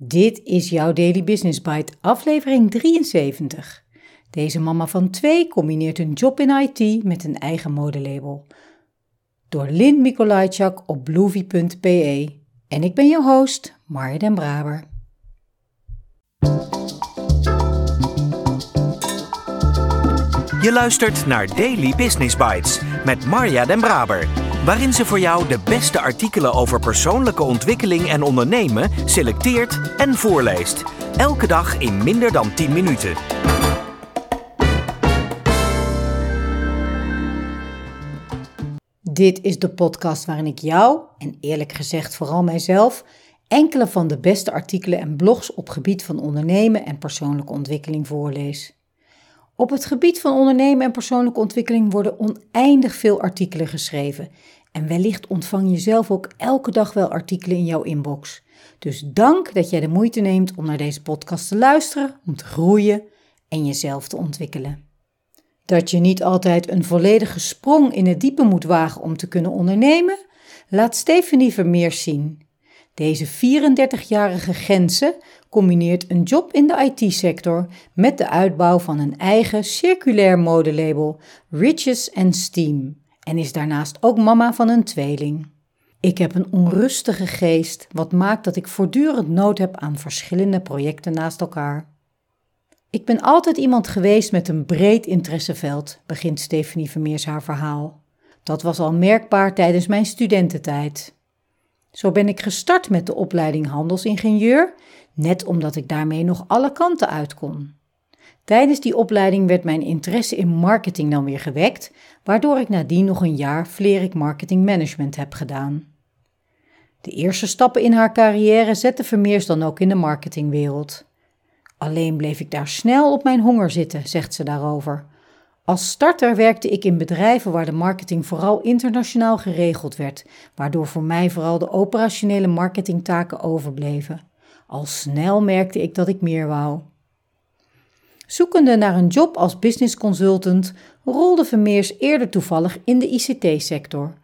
Dit is jouw Daily Business Bite, aflevering 73. Deze mama van twee combineert een job in IT met een eigen modelabel. Door Lynn Mikolajczak op bloovy.pe. En ik ben je host, Marja den Braber. Je luistert naar Daily Business Bites met Marja den Braber waarin ze voor jou de beste artikelen over persoonlijke ontwikkeling en ondernemen selecteert en voorleest. Elke dag in minder dan 10 minuten. Dit is de podcast waarin ik jou, en eerlijk gezegd vooral mijzelf, enkele van de beste artikelen en blogs op gebied van ondernemen en persoonlijke ontwikkeling voorlees. Op het gebied van ondernemen en persoonlijke ontwikkeling worden oneindig veel artikelen geschreven en wellicht ontvang je zelf ook elke dag wel artikelen in jouw inbox. Dus dank dat jij de moeite neemt om naar deze podcast te luisteren, om te groeien en jezelf te ontwikkelen. Dat je niet altijd een volledige sprong in het diepe moet wagen om te kunnen ondernemen, laat Stephanie Vermeers zien. Deze 34-jarige Gentse combineert een job in de IT-sector met de uitbouw van een eigen circulair modelabel Riches and Steam en is daarnaast ook mama van een tweeling. Ik heb een onrustige geest, wat maakt dat ik voortdurend nood heb aan verschillende projecten naast elkaar. Ik ben altijd iemand geweest met een breed interesseveld, begint Stephanie Vermeers haar verhaal. Dat was al merkbaar tijdens mijn studententijd. Zo ben ik gestart met de opleiding handelsingenieur, net omdat ik daarmee nog alle kanten uit kon. Tijdens die opleiding werd mijn interesse in marketing dan weer gewekt, waardoor ik nadien nog een jaar Vlerik Marketing Management heb gedaan. De eerste stappen in haar carrière zette Vermeers dan ook in de marketingwereld. Alleen bleef ik daar snel op mijn honger zitten, zegt ze daarover. Als starter werkte ik in bedrijven waar de marketing vooral internationaal geregeld werd, waardoor voor mij vooral de operationele marketingtaken overbleven. Al snel merkte ik dat ik meer wou. Zoekende naar een job als business consultant rolde Vermeers eerder toevallig in de ICT-sector.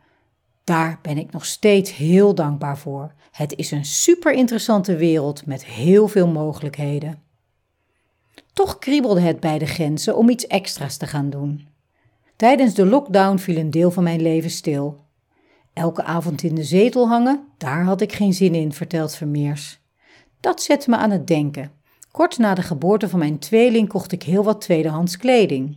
Daar ben ik nog steeds heel dankbaar voor. Het is een super interessante wereld met heel veel mogelijkheden. Toch kriebelde het bij de grenzen om iets extra's te gaan doen. Tijdens de lockdown viel een deel van mijn leven stil. Elke avond in de zetel hangen, daar had ik geen zin in, vertelt Vermeers. Dat zette me aan het denken. Kort na de geboorte van mijn tweeling kocht ik heel wat tweedehands kleding.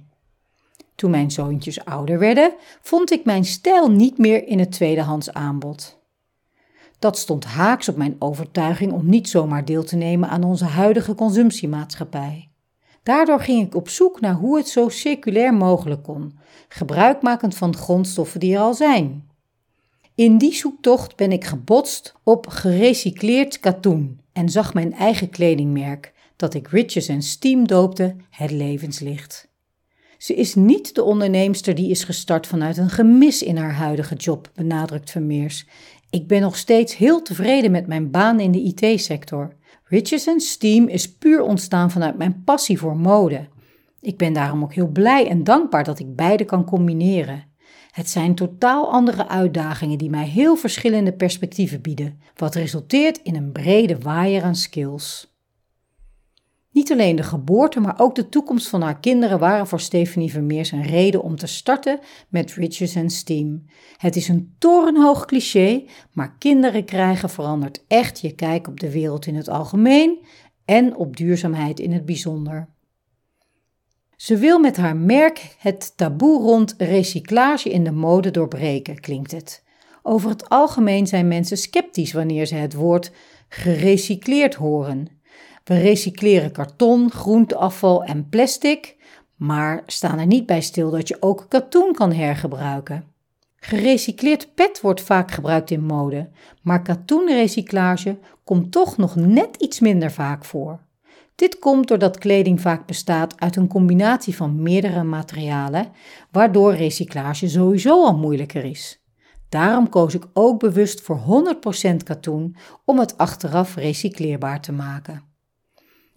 Toen mijn zoontjes ouder werden, vond ik mijn stijl niet meer in het tweedehands aanbod. Dat stond haaks op mijn overtuiging om niet zomaar deel te nemen aan onze huidige consumptiemaatschappij. Daardoor ging ik op zoek naar hoe het zo circulair mogelijk kon, gebruikmakend van grondstoffen die er al zijn. In die zoektocht ben ik gebotst op gerecycleerd katoen en zag mijn eigen kledingmerk, dat ik Riches en Steam doopte, het levenslicht. Ze is niet de onderneemster die is gestart vanuit een gemis in haar huidige job, benadrukt Vermeers. Ik ben nog steeds heel tevreden met mijn baan in de IT-sector. Riches and Steam is puur ontstaan vanuit mijn passie voor mode. Ik ben daarom ook heel blij en dankbaar dat ik beide kan combineren. Het zijn totaal andere uitdagingen die mij heel verschillende perspectieven bieden, wat resulteert in een brede waaier aan skills. Niet alleen de geboorte, maar ook de toekomst van haar kinderen waren voor Stephanie Vermeers een reden om te starten met Riches and Steam. Het is een torenhoog cliché, maar kinderen krijgen verandert echt je kijk op de wereld in het algemeen en op duurzaamheid in het bijzonder. Ze wil met haar merk het taboe rond recyclage in de mode doorbreken, klinkt het. Over het algemeen zijn mensen sceptisch wanneer ze het woord gerecycleerd horen. We recycleren karton, groenteafval en plastic, maar staan er niet bij stil dat je ook katoen kan hergebruiken. Gerecycleerd pet wordt vaak gebruikt in mode, maar katoenrecyclage komt toch nog net iets minder vaak voor. Dit komt doordat kleding vaak bestaat uit een combinatie van meerdere materialen, waardoor recyclage sowieso al moeilijker is. Daarom koos ik ook bewust voor 100% katoen om het achteraf recycleerbaar te maken.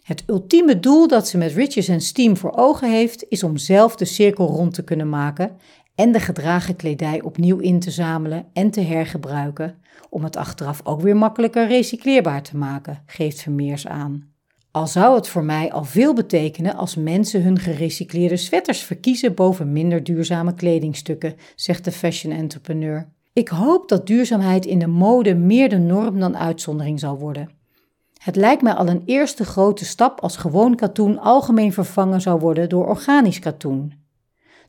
Het ultieme doel dat ze met Riches en Steam voor ogen heeft, is om zelf de cirkel rond te kunnen maken en de gedragen kledij opnieuw in te zamelen en te hergebruiken om het achteraf ook weer makkelijker recycleerbaar te maken, geeft Vermeers aan. Al zou het voor mij al veel betekenen als mensen hun gerecycleerde sweaters verkiezen boven minder duurzame kledingstukken, zegt de fashion entrepreneur. Ik hoop dat duurzaamheid in de mode meer de norm dan uitzondering zal worden. Het lijkt mij al een eerste grote stap als gewoon katoen algemeen vervangen zou worden door organisch katoen.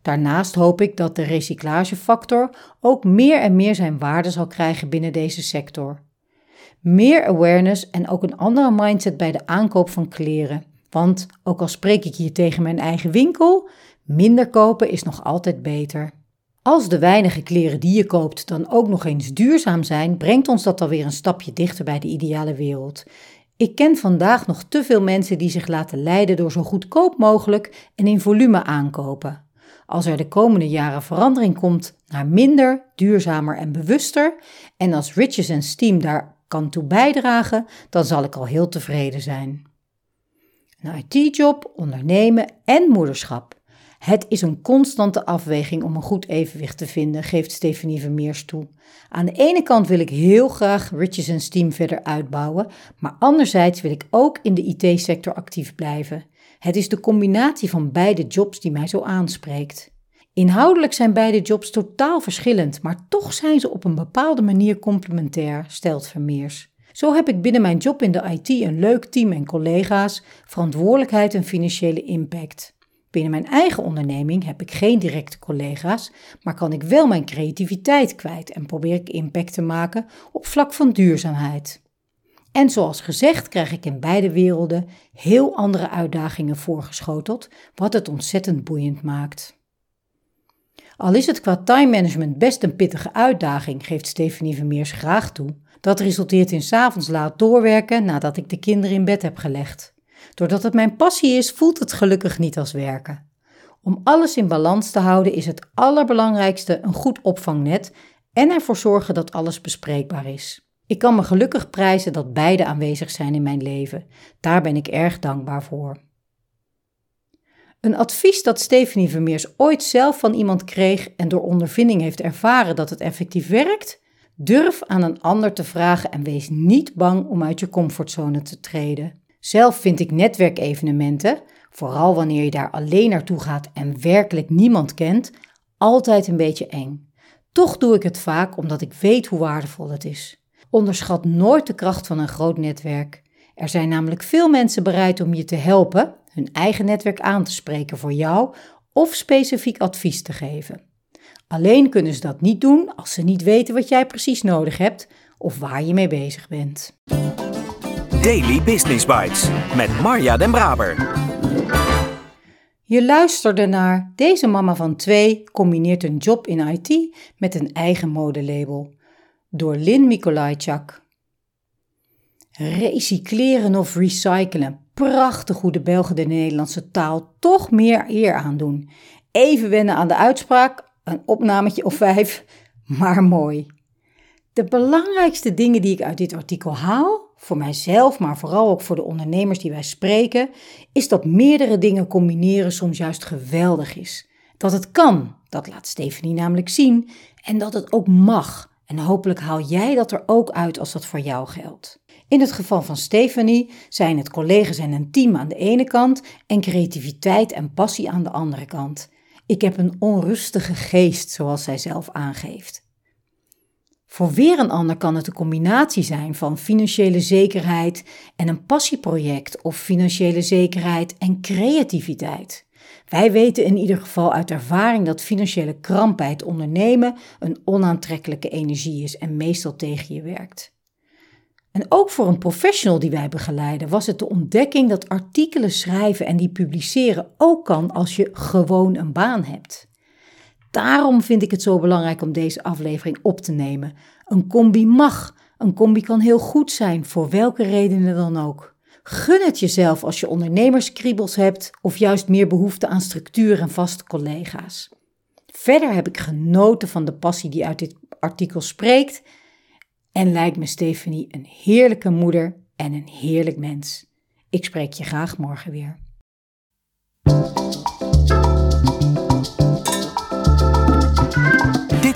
Daarnaast hoop ik dat de recyclagefactor ook meer en meer zijn waarde zal krijgen binnen deze sector. Meer awareness en ook een andere mindset bij de aankoop van kleren. Want ook al spreek ik hier tegen mijn eigen winkel, minder kopen is nog altijd beter. Als de weinige kleren die je koopt dan ook nog eens duurzaam zijn, brengt ons dat alweer een stapje dichter bij de ideale wereld. Ik ken vandaag nog te veel mensen die zich laten leiden door zo goedkoop mogelijk en in volume aankopen. Als er de komende jaren verandering komt naar minder, duurzamer en bewuster, en als Riches en Steam daar kan toe bijdragen, dan zal ik al heel tevreden zijn. Een IT-job, ondernemen en moederschap. Het is een constante afweging om een goed evenwicht te vinden, geeft Stephanie Vermeers toe. Aan de ene kant wil ik heel graag Riches Steam verder uitbouwen, maar anderzijds wil ik ook in de IT-sector actief blijven. Het is de combinatie van beide jobs die mij zo aanspreekt. Inhoudelijk zijn beide jobs totaal verschillend, maar toch zijn ze op een bepaalde manier complementair, stelt Vermeers. Zo heb ik binnen mijn job in de IT een leuk team en collega's, verantwoordelijkheid en financiële impact. Binnen mijn eigen onderneming heb ik geen directe collega's, maar kan ik wel mijn creativiteit kwijt en probeer ik impact te maken op vlak van duurzaamheid. En zoals gezegd krijg ik in beide werelden heel andere uitdagingen voorgeschoteld, wat het ontzettend boeiend maakt. Al is het qua time management best een pittige uitdaging, geeft Stephanie Vermeers graag toe. Dat resulteert in s'avonds laat doorwerken nadat ik de kinderen in bed heb gelegd. Doordat het mijn passie is, voelt het gelukkig niet als werken. Om alles in balans te houden is het allerbelangrijkste een goed opvangnet en ervoor zorgen dat alles bespreekbaar is. Ik kan me gelukkig prijzen dat beide aanwezig zijn in mijn leven. Daar ben ik erg dankbaar voor. Een advies dat Stephanie Vermeers ooit zelf van iemand kreeg en door ondervinding heeft ervaren dat het effectief werkt? Durf aan een ander te vragen en wees niet bang om uit je comfortzone te treden. Zelf vind ik netwerkevenementen, vooral wanneer je daar alleen naartoe gaat en werkelijk niemand kent, altijd een beetje eng. Toch doe ik het vaak omdat ik weet hoe waardevol het is. Onderschat nooit de kracht van een groot netwerk. Er zijn namelijk veel mensen bereid om je te helpen hun eigen netwerk aan te spreken voor jou of specifiek advies te geven. Alleen kunnen ze dat niet doen als ze niet weten wat jij precies nodig hebt of waar je mee bezig bent. Daily Business Bites met Marja Den Braber. Je luisterde naar Deze mama van twee combineert een job in IT met een eigen modelabel door Lynn Mikolajczak. Recycleren of recyclen, prachtig hoe de Belgen de Nederlandse taal toch meer eer aandoen. Even wennen aan de uitspraak, een opnametje of vijf, maar mooi. De belangrijkste dingen die ik uit dit artikel haal, voor mijzelf, maar vooral ook voor de ondernemers die wij spreken, is dat meerdere dingen combineren soms juist geweldig is. Dat het kan, dat laat Stephanie namelijk zien, en dat het ook mag. En hopelijk haal jij dat er ook uit als dat voor jou geldt. In het geval van Stephanie zijn het collega's en een team aan de ene kant en creativiteit en passie aan de andere kant. Ik heb een onrustige geest, zoals zij zelf aangeeft. Voor weer een ander kan het een combinatie zijn van financiële zekerheid en een passieproject of financiële zekerheid en creativiteit. Wij weten in ieder geval uit ervaring dat financiële kramp bij het ondernemen een onaantrekkelijke energie is en meestal tegen je werkt. En ook voor een professional die wij begeleiden was het de ontdekking dat artikelen schrijven en die publiceren ook kan als je gewoon een baan hebt. Daarom vind ik het zo belangrijk om deze aflevering op te nemen. Een combi mag. Een combi kan heel goed zijn, voor welke redenen dan ook. Gun het jezelf als je ondernemerskriebels hebt of juist meer behoefte aan structuur en vaste collega's. Verder heb ik genoten van de passie die uit dit artikel spreekt en lijkt me Stephanie een heerlijke moeder en een heerlijk mens. Ik spreek je graag morgen weer.